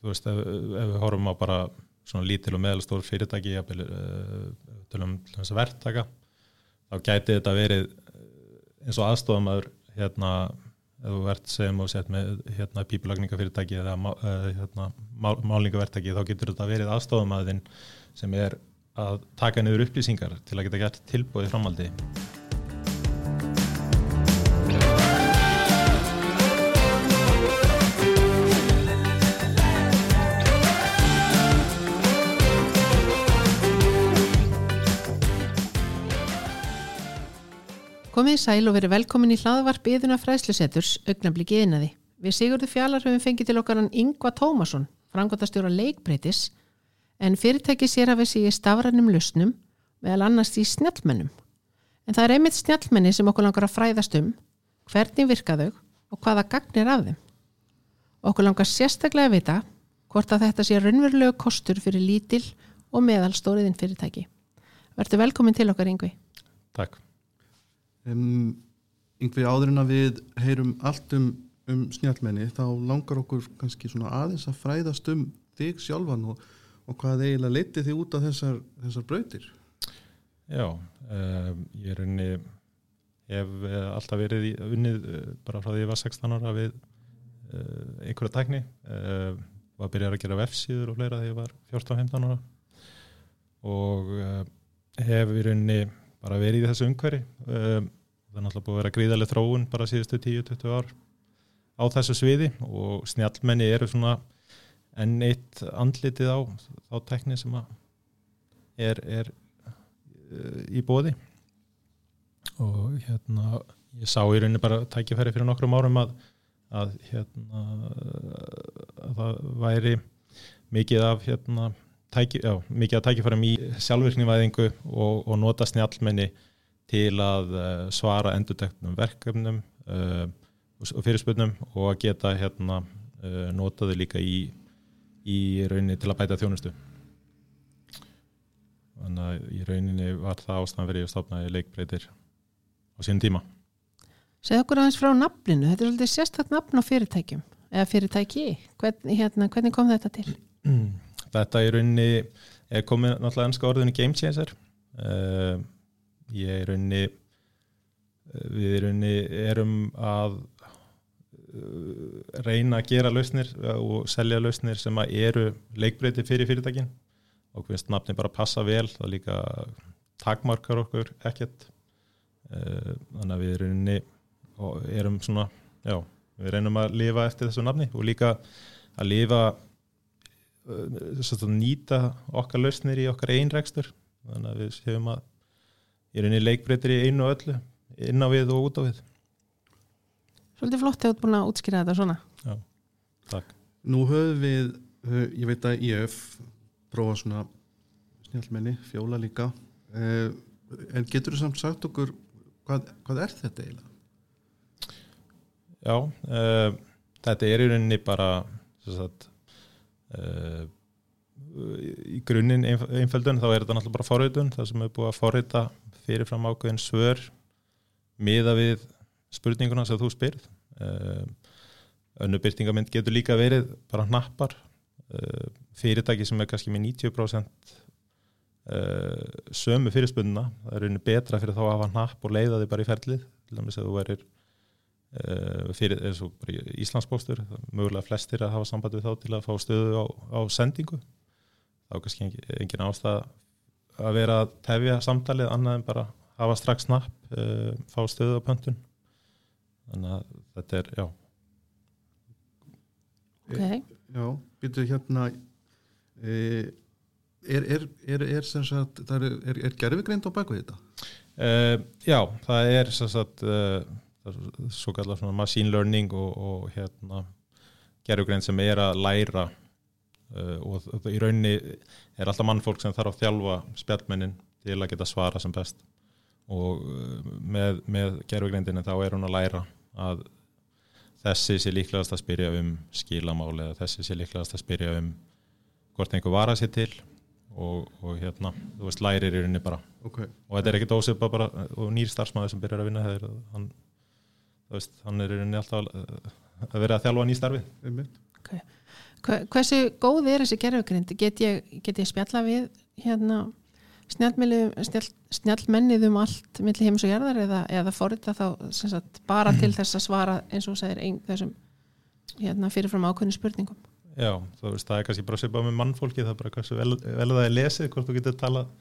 þú veist, ef, ef við horfum á bara svona lítil og meðalstór fyrirtæki uh, til um þess að verktaka þá gæti þetta verið eh, eins og aðstofamæður hérna, ef þú verðt segjum og sett með hérna pípulagningafyrirtæki eða uh, hérna, málningaverktaki þá getur þetta verið aðstofamæðin sem er að taka niður upplýsingar til að geta gert tilbúið framaldi Komið sæl og verið velkomin í hlaðvarp yðuna fræslusetturs augnabliki yðnaði. Við Sigurður Fjallar höfum fengið til okkar hann Yngva Tómasson, frangotastjóra leikbreytis, en fyrirtæki sér að við séu stafrænum lusnum meðal annars í snjallmennum. En það er einmitt snjallmenni sem okkur langar að fræðast um, hvernig virka þau og hvaða gagnir af þeim. Okkur langar sérstaklega að vita hvort að þetta sé raunverulegu kostur fyrir lítil og meðal stóriðin fyrirtæki. Verður velkomin til okkar Yngvi. Takk. Um, yngvið áðurinn að við heyrum allt um, um snjálmenni þá langar okkur kannski svona aðeins að fræðast um þig sjálfan og, og hvað eiginlega leiti þig út af þessar, þessar brautir? Já, um, ég er unni hef uh, alltaf verið í, unnið uh, bara frá því ég var 16 ára við uh, einhverja tækni. Uh, var að byrja að gera vefsíður og fleira þegar ég var 14-15 ára. Og uh, hef í rauninni bara verið í þessu umhverfi. Um, það er náttúrulega búið að vera gríðarlega þróun bara síðustu 10-20 ár á þessu sviði og snjálmenni eru svona enn eitt andlitið á þá tekni sem er, er uh, í bóði og hérna ég sá í rauninni bara tækifæri fyrir nokkrum árum að, að hérna að það væri mikið af hérna tæki, já, mikið að tækifærum í sjálfvirknivæðingu og, og nota snjálmenni til að uh, svara enduteknum verkefnum uh, og fyrirspögnum og að geta hérna, uh, notaðu líka í, í rauninni til að bæta þjónustu. Þannig að í rauninni var það ástæðan fyrir að stopna í leikbreytir á sínum tíma. Segð okkur aðeins frá nafninu, þetta er svolítið sérstaklega nafn á fyrirtækjum eða fyrirtæki, Hvern, hérna, hvernig kom þetta til? Þetta í rauninni er komið náttúrulega ennska orðinu game changer. Uh, ég er rauninni við í rauninni erum að uh, reyna að gera lausnir og selja lausnir sem að eru leikbreyti fyrir fyrirtækin. Og finnst nafni bara passa vel það líka takmarkar okkur ekkert. Þannig að við í rauninni erum svona, já, við reynum að lifa eftir þessu nafni og líka að lifa að nýta okkar lausnir í okkar einrækstur þannig að við séum að ég er inn í leikbreytir í einu og öllu inn á við og út á við. Svolítið flott hefur búin að útskýra þetta svona. Já, takk. Nú höfum við, ég veit að IF prófa svona snjálmenni, fjóla líka. En getur þú samt sagt okkur hvað, hvað er þetta eiginlega? Já, uh, þetta er í rauninni bara sagt, uh, í grunninn einföldun þá er þetta náttúrulega bara forritun það sem er búið að forrita fyrirfram ákveðin svör miða við spurninguna sem þú spyrð. Uh, önnu byrtingamind getur líka verið bara hnappar. Fyrirtæki sem er kannski með 90% sömu fyrirspunna það er rauninni betra fyrir þá að hafa hnapp og leiða þig bara í ferlið. Til dæmis að þú verir fyrir eins og Íslandsbóstur mögulega flestir að hafa samband við þá til að fá stöðu á, á sendingu. Þá kannski engin, engin ástæð að vera að tefja samtalið annað en bara hafa strax snapp uh, fá stöðu á pöntun þannig að þetta er, já okay. Já, býtu hérna e, er, er, er, er sem sagt er, er gerfigreind á baku þetta? Uh, já, það er sem sagt svo kallar svona machine learning og, og hérna gerðugrein sem er að læra uh, og, og í rauninni er alltaf mannfólk sem þarf að þjálfa spjallmennin til að geta svara sem best og uh, með, með gerðugreindinu þá er hún að læra að þessi sé líklegast að spyrja um skilamáli eða þessi sé líklegast að spyrja um hvort einhver var að sér til og, og hérna, þú veist, lærir í rauninni bara okay. og þetta er ekkit ósöpa bara og nýr starfsmæður sem byrjar að vinna þegar hann Veist, hann er rauninni alltaf að vera að þjálfa nýjstarfi okay. Hve- Hversu góð er þessi gerfugrind? Get ég, ég spjalla við hérna snjallmennið um allt milli heims og jarðar eða, eða forrita þá sagt, bara til þess að svara eins og segir ein, þessum hérna, fyrirfram ákveðinu spurningum Já, þú veist, það er kannski bara svipað með mannfólki, það er bara hversu vel, vel það er lesið, hvort þú getur talað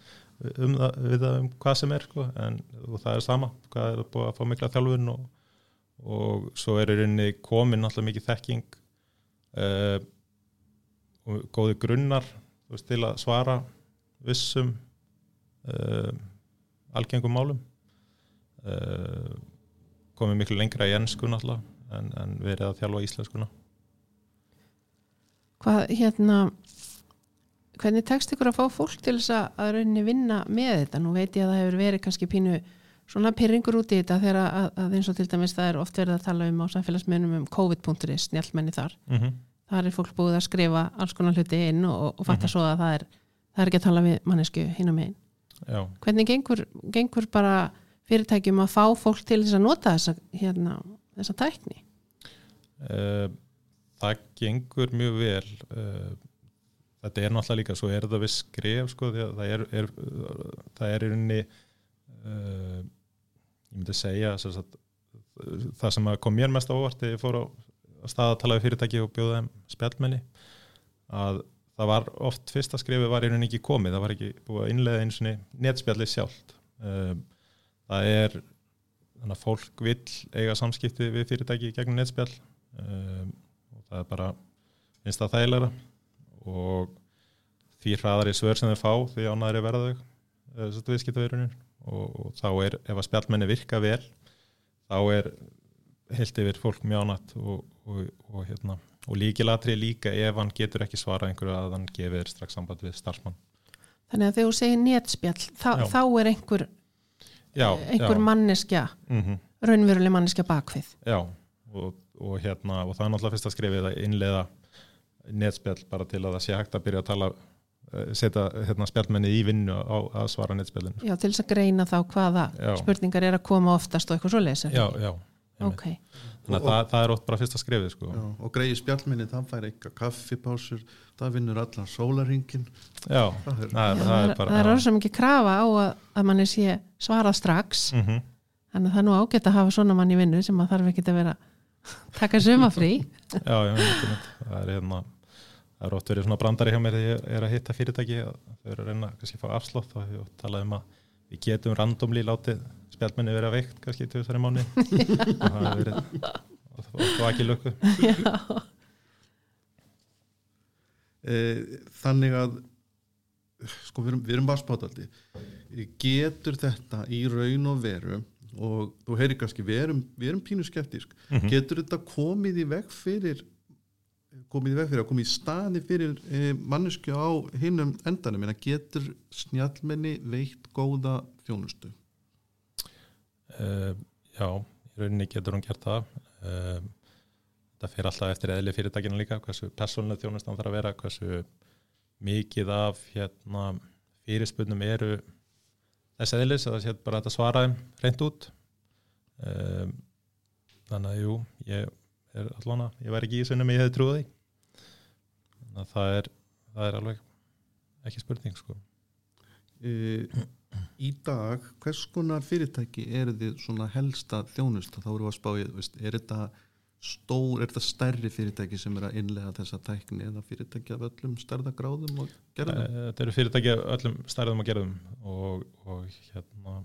um það, við það um hvað sem er, sko, en og það er sama, hvað er búið að fá mikla þjálfun og, og svo er í rauninni komin alltaf mikið þekking uh, og góði grunnar, veist, til að svara vissum uh, algengum málum. Uh, komið miklu lengra í ennsku náttúrulega en, en verið að þjálfa íslenskuna hvað hérna hvernig tekst ykkur að fá fólk til þess að, rauninni vinna með þetta? Nú veit ég að það hefur verið kannski pínu svona pyrringur út í þetta þegar að, að eins og til dæmis það er oft verið að tala um á samfélagsmiðnum um COVID.is, snjallmenni þar. Mm -hmm. Þar er fólk búið að skrifa alls konar hluti inn og, og fatta Mhm. svo að það er það er ekki að tala við mannesku hinn og megin. Já, hvernig gengur, gengur bara fyrirtækjum að fá fólk til þess að nota þessa, hérna, þessa tækni? Uh, það gengur mjög vel. Uh, þetta er náttúrulega líka, svo er þetta við skref sko, að það er, er það er í rauninni uh, ég myndi segja sem sagt, það sem að kom mér mest á óvart þegar ég fór á stað að tala við fyrirtæki og bjóða þeim spjallmenni að það var oft fyrsta skrifið var í rauninni ekki komið, það var ekki búið að innlega eins og netspjallið sjálft. Um, það er þannig að fólk vill eiga samskipti við fyrirtæki gegnum netspjall um, og það er bara finnst það þægilega og því hraðari svör sem þau fá því ánæðri verða þau uh, viðskiptavirunin og, og þá er ef að spjallmenni virka vel þá er heilt yfir fólk mjög ánætt og, og, og, hérna, og líkilatri líka ef hann getur ekki svarað einhverju að hann gefið þér strax samband við starfsmann. Þannig að þegar þú segir netspjall þá, þá er einhver, Já, einhver já, manneskja mm raunveruleg manneskja bakvið. Já og, og hérna og það er náttúrulega fyrst að skrifið að innleiða netspjall bara til að það sé hægt að byrja að tala eh, setja hérna, spjallmenni í vinnu á að svara netspjallinu. Já, til þess að greina þá hvaða Já. spurningar er að koma oftast og eitthvað svo lesa já, já, einmitt. ok, þannig að það, það er oft bara fyrsta skrifið sko. Já, og greiði spjallminni, það fær eitthvað kaffipásur, það vinnur allan sólaringin já, það er, það, já, það er bara það er orðið sem ekki krafa á að, að manni sé svarað strax. Mm þannig að það er nú ágætt að hafa svona mann í vinnu sem að þarf ekki að vera taka sumafrí já, já, það er hérna það er oft verið svona brandari hjá mér þegar ég er að hitta fyrirtæki að þau eru að reyna kannski að fá afslótt og ég talaði um að við getum randomli látið spjallmenni vera veikt kannski í tjóðsæri mánu og það hefur verið og það var ekki löku e, þannig að sko við erum, við erum bara spátaldi getur þetta í raun og veru og þú heyri kannski, við erum, við erum pínu skeptísk. Mhm. getur þetta komið í veg fyrir komið í veg fyrir að komið í staði fyrir e, mannesku á hinnum endanum? En að getur snjallmenni veitt góða þjónustu Uh, já, í rauninni getur hún gert það. Uh, það fyrir alltaf eftir eðli fyrirtækina líka, hversu persónuleg þjónustan þarf að vera, hversu mikið af hérna, fyrirspunum eru þess eðlis að það sé bara að svara þeim reynd út. Uh, þannig að jú, ég er allan að, ég væri ekki í sunnum ég hefði trúið því. Þannig að það er, það er alveg ekki spurning sko. e, í dag hvers konar fyrirtæki eru þið svona helsta þjónusta? Þá eru við að veist, er þetta stór, er þetta stærri fyrirtæki sem er að innlega þessa tækni eða fyrirtæki af öllum stærðagráðum og gerðum? Eh, Þetta eru fyrirtæki af öllum stærðum og gerðum og, og hérna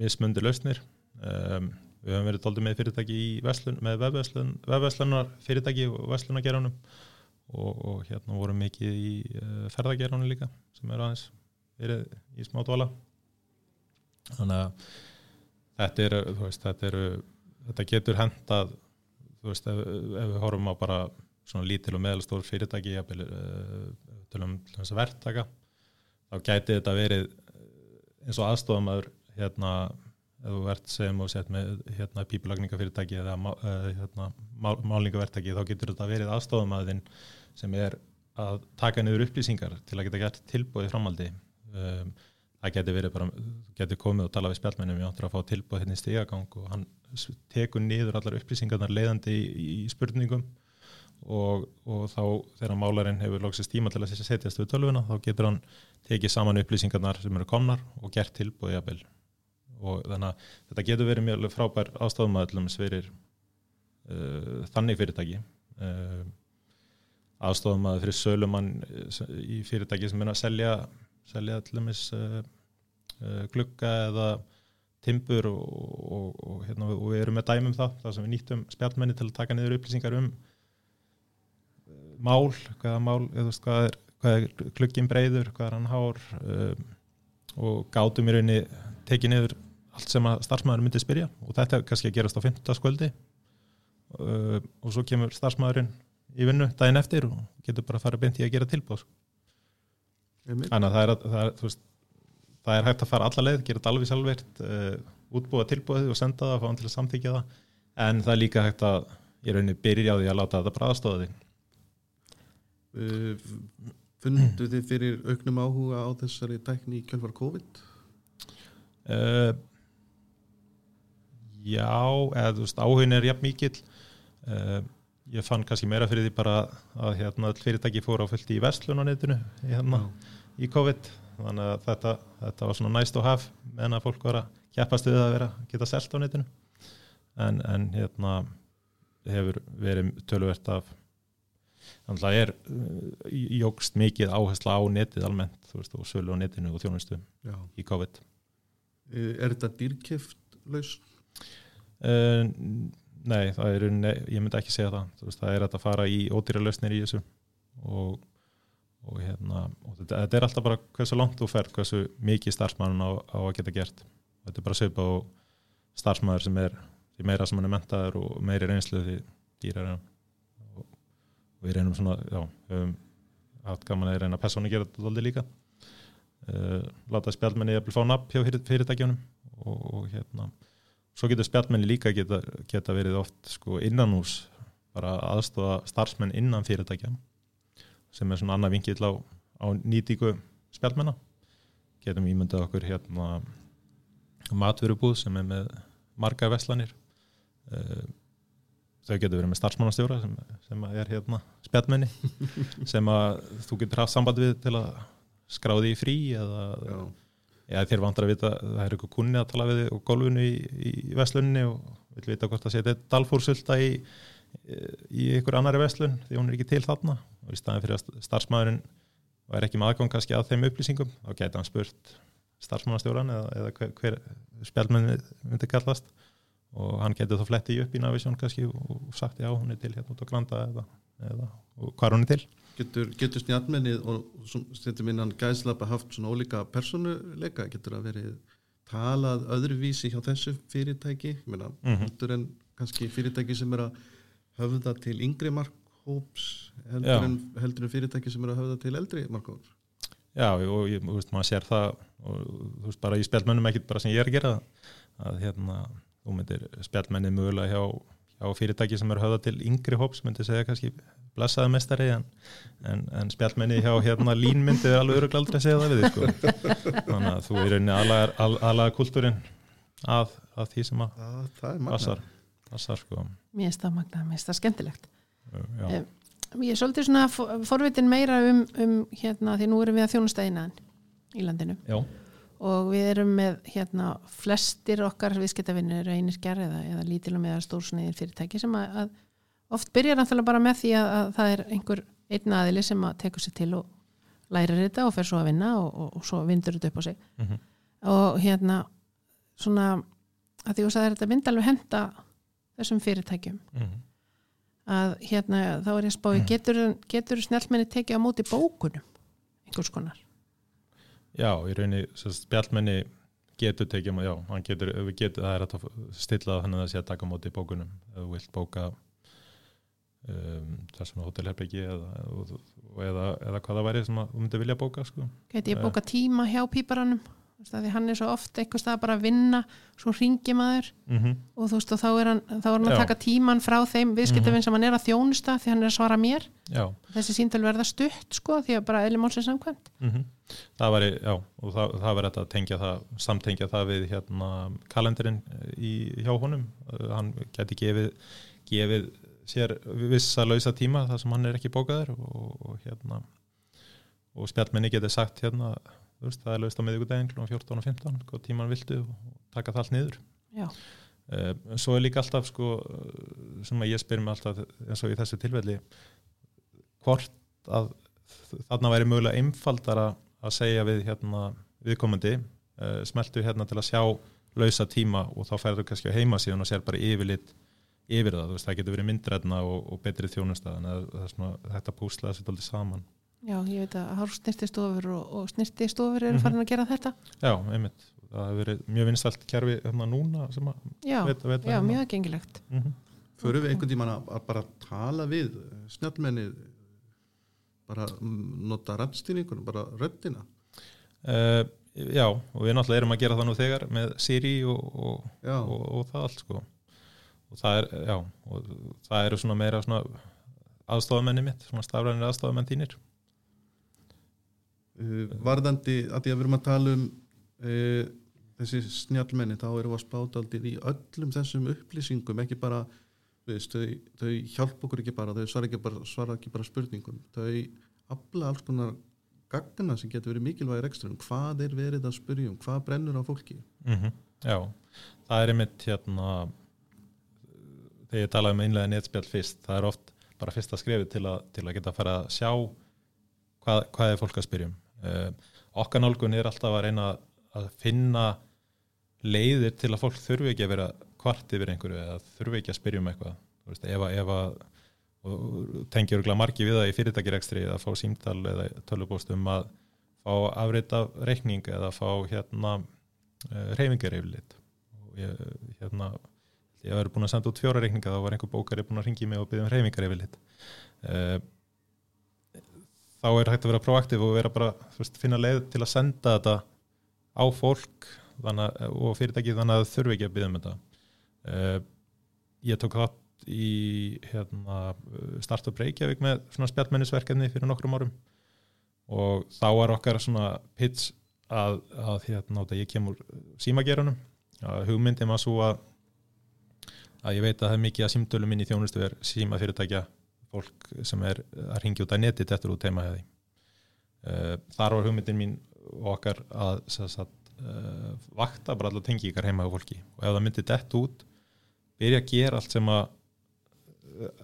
mismundi lausnir. Um, við höfum verið doldið með fyrirtæki í veslun, með vefveslun, vefveslunar fyrirtæki og veslunageranum og, og hérna vorum mikið í uh, ferðageranum líka sem er aðeins verið í smá dvala. Þannig að þetta þú veist, þetta eru þetta getur hendað veist, ef, ef við horfum á bara svona lítil og meðalstór fyrirtæki uh, til um þess að verktaka þá gæti þetta verið eh, eins og aðstofamæður hérna, ef þú ert sem og sett með hérna pípulagningafyrirtæki eða eh, hérna, mál, málningaverktaki þá getur þetta verið aðstofamæðin sem er að taka niður upplýsingar til að geta gert tilbúið framhaldi um, það getur verið bara, getur komið og tala við spjallmennum, ég áttur að fá tilbúið hérna í stigagang og hann tekur niður allar upplýsingarnar leiðandi í, í spurningum og, og þá þegar málarinn hefur loksist tíma til að setjast við tölvuna þá getur hann tekið saman upplýsingarnar sem eru komnar og gert tilbúið jafnvel. Og þannig að þetta getur verið mjög frábær ástofumæðlum fyrir uh, þannig fyrirtæki. Uh, aðstofumæður fyrir sölumann uh, í fyrirtæki sem er að selja selja allumis uh, uh, glugga eða timbur og, og, og, hérna, og við erum með dæmum það, það sem við nýttum spjallmenni til að taka niður upplýsingar um uh, mál, hvaða mál veist hvað er, hvað er glugginn breyður, hvað er hann hár um, og gátum í rauninni tekið niður allt sem að starfsmæður myndi spyrja og þetta kannski að gerast á 15. skvöldi uh, og svo kemur starfsmæðurinn í vinnu daginn eftir og getur bara að fara beint í að gera tilbúð Einmitt. Þannig að það er, það er, veist, það er hægt að fara alla leið, gera þetta alveg sjálfveirt uh, útbúa tilbúið og senda það fá hann til að samþykja það. En það er líka hægt að í rauninni byrja á því að láta þetta bræðastóða þig Uh, fundu þið fyrir auknum áhuga á þessari tækni í kjölfar COVID? uh, Já, eða þú veist áhugin er jafn mikill ég fann kannski meira fyrir því bara að hérna, öll fyrirtæki fóru á fullt í vestlun á netinu hérna, í COVID þannig að þetta, þetta var svona nice to have meðan að fólk var að kjæpast við að vera geta selt á netinu en, en hérna hefur verið töluvert af þannig að er uh, jógst mikið áhersla á netið almennt veist, og sölu á netinu og þjónustu Já. í COVID Er þetta dýrkift laus? Uh, nei, það er nei, ég myndi ekki segja það, veist, það er að fara í ódýra lausnir í þessu. Og, og hérna og þetta, þetta er alltaf bara hversu langt þú fer hversu mikið starfsmæðun á, á að geta gert. Þetta er bara sögpa á starfsmæður sem er því meira sem hann er mentaður og meiri reynslu því dýrar er og, og við reynum svona, já höfum haft gaman að reyna að persónu gera þetta doldi líka. Uh, láta spjaldmenni að fá nafn hjá fyrir, fyrirtækjunum. Og, og hérna svo getur spjaldmenni líka geta, geta verið oft sko innan hús bara aðstofa starfsmenn innan fyrirtækja sem er svona annað vingill á, á nýtíku spjaldmenna getum ímyndað okkur hérna matvörubúð sem er með marga veslanir uh, þau getur verið með starfsmannastjóra sem, sem er hérna spjaldmenni sem að þú getur haft samband við til að skráði í frí eða Já. Já, þér vantar að vita, það er eitthvað kunni að tala við og gólfinu í, í veslunni og vil vita hvort það setja dalfúrsulta í, í ykkur annari veslun því hún er ekki til þarna. Og í staðin fyrir að starfsmæðurinn er ekki með aðgang kannski að þeim upplýsingum þá geta hann spurt starfsmannastjóran eða, eða hver, hver spjaldmenni myndi kallast. Og hann getur þá fletti upp í Navision kannski og sagt já, hún er til hérna út á Granda eða, eða hvað hún er til Getur, getur snjallmennið og stundum innan gæðslapa haft svona ólíka persónuleika, getur það verið talað öðruvísi hjá þessu fyrirtæki, ég meina, Mhm. heldur en kannski fyrirtæki sem er að höfða til yngri markhóps heldur en, heldur en fyrirtæki sem er að höfða til eldri markhóps. Já, og ég, þú veist, maður sér það og þú veist, bara í spjaldmönnum ekkit bara sem ég er að gera að hérna, þú myndir spjaldmennið mögulega hjá, hjá fyrirtæki sem eru höfða til yngri hóps, myndir segja kannski blessaði mestari en, en, en spjaldmennið hjá hérna lín myndið alveg öruglega aldrei að segja það við þig sko. þannig að þú er al, aðlagar kultúrin að, að því sem að er passar, passar sko. Mér finnst það magna, mér finnst það skemmtilegt. Já, Eh, Ég er svolítið svona for- forvitin meira um, um hérna, því nú erum við að þjónustæðinaðan í landinu já, og við erum með hérna flestir okkar viðskiptavinnir eru einirkjar eða, eða lítil og meðal stórsniðir fyrirtæki sem að, að oft byrjar náttúrulega bara með því að, að það er einhver einn aðili sem að tekur sér til og lærir þetta og fer svo að vinna og, og, og svo vindur þetta upp á sig. Mm og hérna svona að því þú sagðir þetta myndi alveg henda þessum fyrirtækjum. Mhm. að hérna þá er ég að spáði getur, getur snjallmenni tekið á móti bókunum? Einhvers konar Já, í rauninni spjallmenni getur tekið, já, hann getur, getur, það er að stilla það þannig að það sé að taka móti bókunum, ef þú vilt bóka um, það sem er hótelherbyggi eða, eða, eða hvað það væri sem að þú myndir vilja bóka, sko. geti ég Eh. bóka tíma hjá af því hann er svo oft einhvers stað bara að vinna svo ringi maður. Mm og þú veist og þá er hann, þá er hann að taka tíman frá þeim viðskiptavinn sem hann er að þjónusta því hann er að svara mér. Já, þessi síntal verða stutt sko því að bara eðli málsins samkvæmt. Mm það væri, já, og það, það væri hægt að tengja það, samtengja það við hérna kalendarinn í, hjá honum, Uh, hann geti gefið, gefið sér vissa lausa tíma þar sem hann er ekki bókaður og, og hérna og spjallmenni getur sagt hérna veist, það er laust á miðvíkudaginn kl. 14 og 15 hvað tíman viltu og taka það allt niður. Já, uh, svo er líka alltaf sko, sem að ég spyr mig alltaf eins og í þessu tilfelli hvort að þarna væri mögulega einfaldara að segja við hérna viðkomandi uh, smeltu hérna til að sjá lausa tíma og þá færðu kannski á heimasíðan og sér bara yfirlit yfir það, þú veist, það getur verið myndræðna og, og betri þjónustæðan þetta púsla þessi dóldi saman já, ég veit að hár snirtistofur og, og snirtistofur eru Mhm. farin að gera þetta. Já, einmitt, það hefur verið mjög vinstalt kerfi hérna núna sem að Já, veit, veit já mjög gengilegt. Mm -hmm. Förum við einhvern tímann að, að bara tala við snjallmenni bara mm, nota randstýringur bara röddina? Uh, Já, og við náttúrulega erum að gera það nú þegar með Siri og, og, og, og það allt sko. Og það er, já, og það eru svona meira svona aðstofamenni mitt, svona stafrænir aðstofamenn þínir varðandi að því að við erum að tala um uh, þessi snjallmenni þá erum við að spáta aldrei í öllum þessum upplýsingum ekki bara veist, þau, þau hjálp okkur ekki bara þau svara ekki bara, svara ekki bara spurningum. Þau afla alls konar gagna sem getur verið mikilvægir ekstra hvað er verið að spyrja um, hvað brennur á fólki. Mm Já, það er einmitt hérna þegar ég talaði um einlega netspjall fyrst, það er oft bara fyrsta skrefið til, til að geta að fara að sjá hvað, hvað er fólk að spyrjum uh, okkar nálgun er alltaf að reyna að finna leiðir til að fólk þurfi ekki að vera kvart yfir einhverju eða þurfi ekki að spyrja um eitthvað. Veist, ef, að- ef að tengjur margi við það í fyrirtækirekstri eða fá símtal eða tölvupóst um að fá afrit af reikning eða fá hérna reyfingar yfirleitt og ég, hérna ég var búin að senda út fjóra reikninga þá var einhver bókari búin að ringi mig og byggja um reyfingar yfirleitt uh, þá er hægt að vera proaktiv og vera bara, veist, finna leið til að senda þetta á fólk að- og fyrirtæki þannig að það þurfi ekki að byggja um þetta. Uh, ég tók þátt í hérna, startup Reykjavík með svona spjallmennisverkefni fyrir nokkrum árum og þá var okkar svona pitch að, að hérna, ég kemur símagerunum að hugmyndin var svo að að ég veit að það er mikið að símtölum minn í þjónustu er síma fyrirtækja fólk sem er að ringja út að neti þetta út heima hefði þar var hugmyndin mín og okkar að sagt, uh, vakta bara allar tengi ykkar heima á fólki. Og ef það myndi dett út byrja að gera allt sem að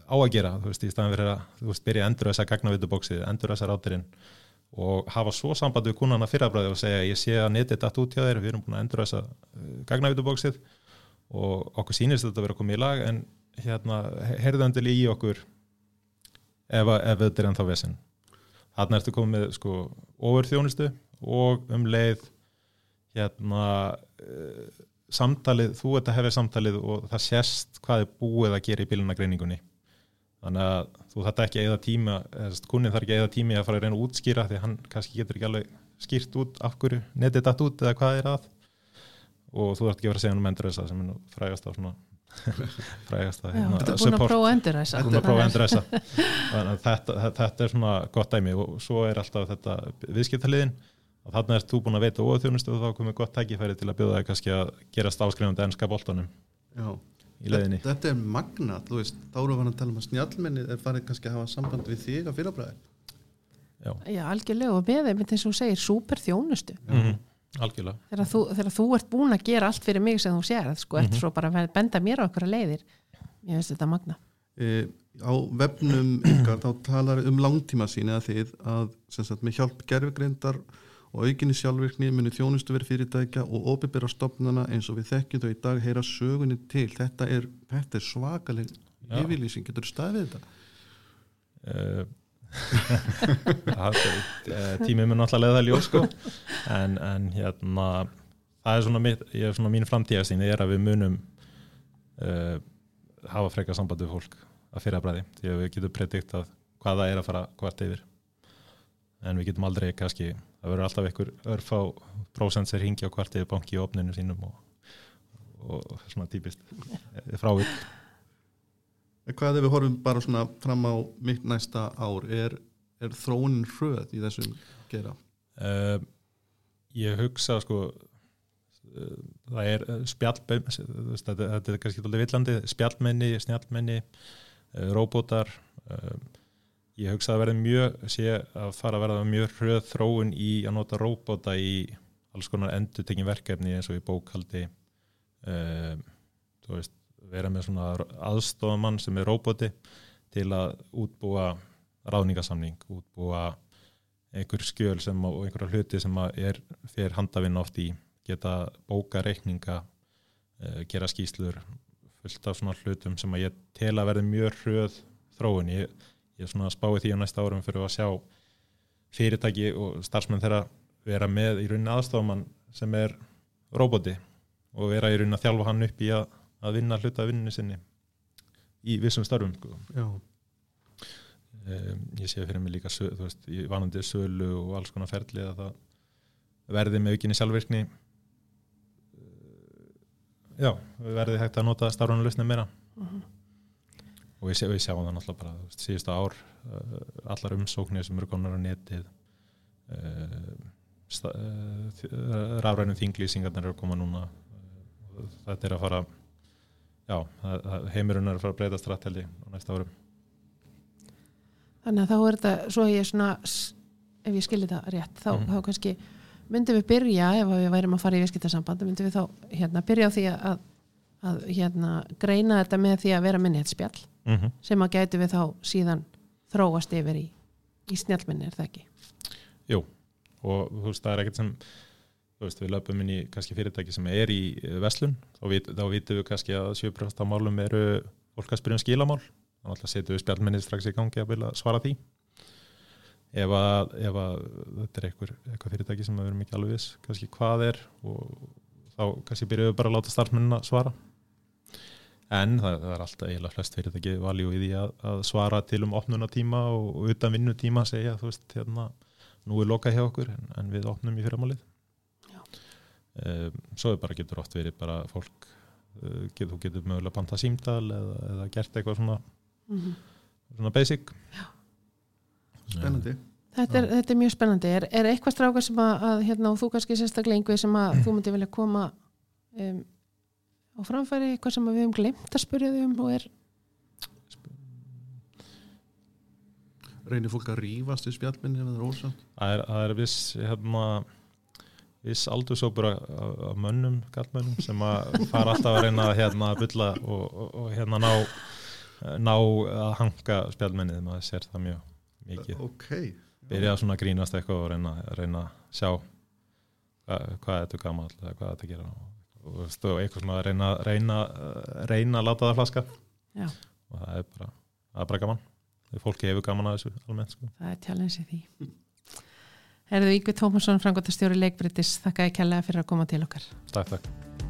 á að gera, þú veist, í staðan fyrir að þú veist, byrja að endur þessa gagnavitubóksið, endur þessa rátirinn og hafa svo samband við kúnana fyrrabræði og segja ég sé að netið datt út hjá þeir, við erum búin að endur þessa gagnavitubóksið og okkur sýnist þetta að vera komið í lag en hérna, heyrðandil í okkur ef, að- ef þetta er ennþá vesinn þarna ertu komið með sko ofur þjónustu og um leið hérna uh, samtalið, þú ert að hefja samtalið og það sést hvað er búið að gera í bílunagreiningunni þannig að þú þarf ekki að eða tíma kunnið þarf ekki að eða tími að fara að reyna að útskýra því hann kannski getur ekki alveg skýrt út af hverju netið datt út eða hvað er að. Og þú þarf ekki að vera að segja um endur þessa sem er frægast af svona frægast af Já, hérna, þetta er búin að prófa að endur þess búin að prófa að endur þessa þannig að þetta, þetta er svona gott dæmi og svo er alltaf þetta viðskiptaliðin og þarna ert þú búin að veita óþjónustu og þá komið gott tækifæri til að bjóða þig kannski að gerast áskrifandi ennska boltanum Já. í leiðinni. Þetta, er magnat, þú veist, þá erum við að tala um að snjallmenni er farið kannski að hafa samband við þig að fyrrabræði. Já, Já, algjörlega. Og með þeim, eins og þú segir, súper þjónustu. Mm algjörlega þegar þú, þegar þú ert búin að gera allt fyrir mig sem þú sér, sko, ert Mhm. svo bara að benda mér á okkur leiðir ég veist þetta magna E, á vefnum ykkar þá talar um langtíma síni að þið að sem sagt, með hjálp gerfugreindar og aukinni sjálfvirkni muni þjónustu verið fyrirtækja og opibera stopnana eins og við þekkjum þau í dag heyra sögunni til. Þetta er, þetta er svakaleg yfirlýsing, getur þú staðið þetta? uh, tímið mun alltaf leiða ljós sko. en, en hérna það er svona, mitt, er svona mín framtíðastín er að við munum uh, hafa frekar samband við fólk að fyrra bræði, því að við getum prediktað hvað það er að fara hvart yfir. En við getum aldrei kannski það verður alltaf einhver örfá prósent sem ringi á hvart yfir banki í opninu sínum og, og svona típist frávik. En Hvað ef við horfum bara svona fram á mitt næsta ár, er, er þróunin hröð í þessum gera? Uh, ég hugsa sko uh, það er spjallmenni þetta, er kannski tólið villandi. Spjallmenni, snjallmenni uh, róbótar uh, ég hugsa að verði mjög sé að fara að verða mjög hröð þróun í að nota róbóta í alls konar endutekin verkefni eins og í bókaldi uh, þú veist, vera með svona aðstofamann sem er róbóti til að útbúa ráðningasamning, útbúa einhver skjöl sem, og einhverja hluti sem er fyrir handavinn oft í geta bóka reikninga uh, gera skýslur fullt af svona hlutum sem að ég tel að verði mjög hröð þróun. Ég, ég svona spáið því á næsta árum fyrir að sjá fyrirtæki og starfsmenn þeirra vera með í rauninni aðstofamann sem er roboti og vera í rauninni að þjálfa hann upp í að, að vinna hluta af vinninu sinni í vissum starfum sko. Já, um, ég sé fyrir mig líka veist, í vanandi sölu og alls konar ferli að það verði með aukinni sjálfvirkni. Uh, já, verði hægt að nota starfrannu lausnum meira. Og við, sé, við sjáum það náttúrulega bara síðustu ár uh, allar umsóknir sem eru konar á netið uh, sta- uh, uh, rafrænum þinglýsingarnir eru að koma núna. Uh, þetta er að fara já, það, það, heimurinn er að fara að breyta stratteldi á næsta árum Þannig að þá er þetta, svo ég svona, s- ef ég skilji þetta rétt, þá, Mhm. þá kannski myndum við byrja, ef við værum að fara í viðskiptasamband, myndum við þá hérna, byrja á því að, að hérna, greina þetta með því að vera minni eitt spjall, mm -hmm. sem að gætu við þá síðan þróast yfir í, í snjallminni, er það ekki? Jú, og þú veist, það er ekkert sem veist, við löpum inn í kannski fyrirtæki sem er í eh, verslun. Þá, vit, þá vitum við kannski að 7% af málum eru fólk að spyrja um skilamál. Þannig að setjum við spjallminni strax í gangi að vilja svara því. Ef að, ef að þetta er eitthvað, eitthvað fyrirtæki sem við erum ekki alveg viss kannski hvað er og þá kannski byrjuðum við bara að láta starfsmennina svara. En það, það er alltaf eiginlega flest fyrirtæki valjú í því að, að svara til um opnunatíma og, og utan vinnutíma segja þú veist hérna nú er lokað hjá okkur en, en við opnum í fyrramálið. Um, svo er bara getur oft verið bara fólk uh, get, þú getur mögulega panta símdal eða, eða gert eitthvað svona, Mm svona basic. Spennandi. Þetta er, þetta er mjög spennandi. Er, er eitthvað strákar sem að, að hérna, og þú kannski sérstaklega einhver sem að þú myndi vilja koma um, á framfæri, eitthvað sem að við höfum glemt að spyrja þau um og er reynir fólk að rífast í spjallminni ef það er er, það er viss hérna, viss aldursópur af, af mönnum, gallmönnum sem að fara alltaf að reyna að hérna, að bulla og, og, og hérna ná ná að hanga spjallmennið maður sér það mjög mikið ok, byrja að svona grínast eitthvað og reyna, reyna að sjá hvað, hvað þetta er gammal eða hvað þetta gera og, og eitthvað svona að reyna, reyna, reyna að láta það flaska Já. og það er bara, það er bara gaman fólki hefur gaman að þessu almennt sko. það er challenge í því. Herðu Ígvi Tómasson, frangotastjóri leikbritis, þakka ég kærlega fyrir að koma til okkar. takk, takk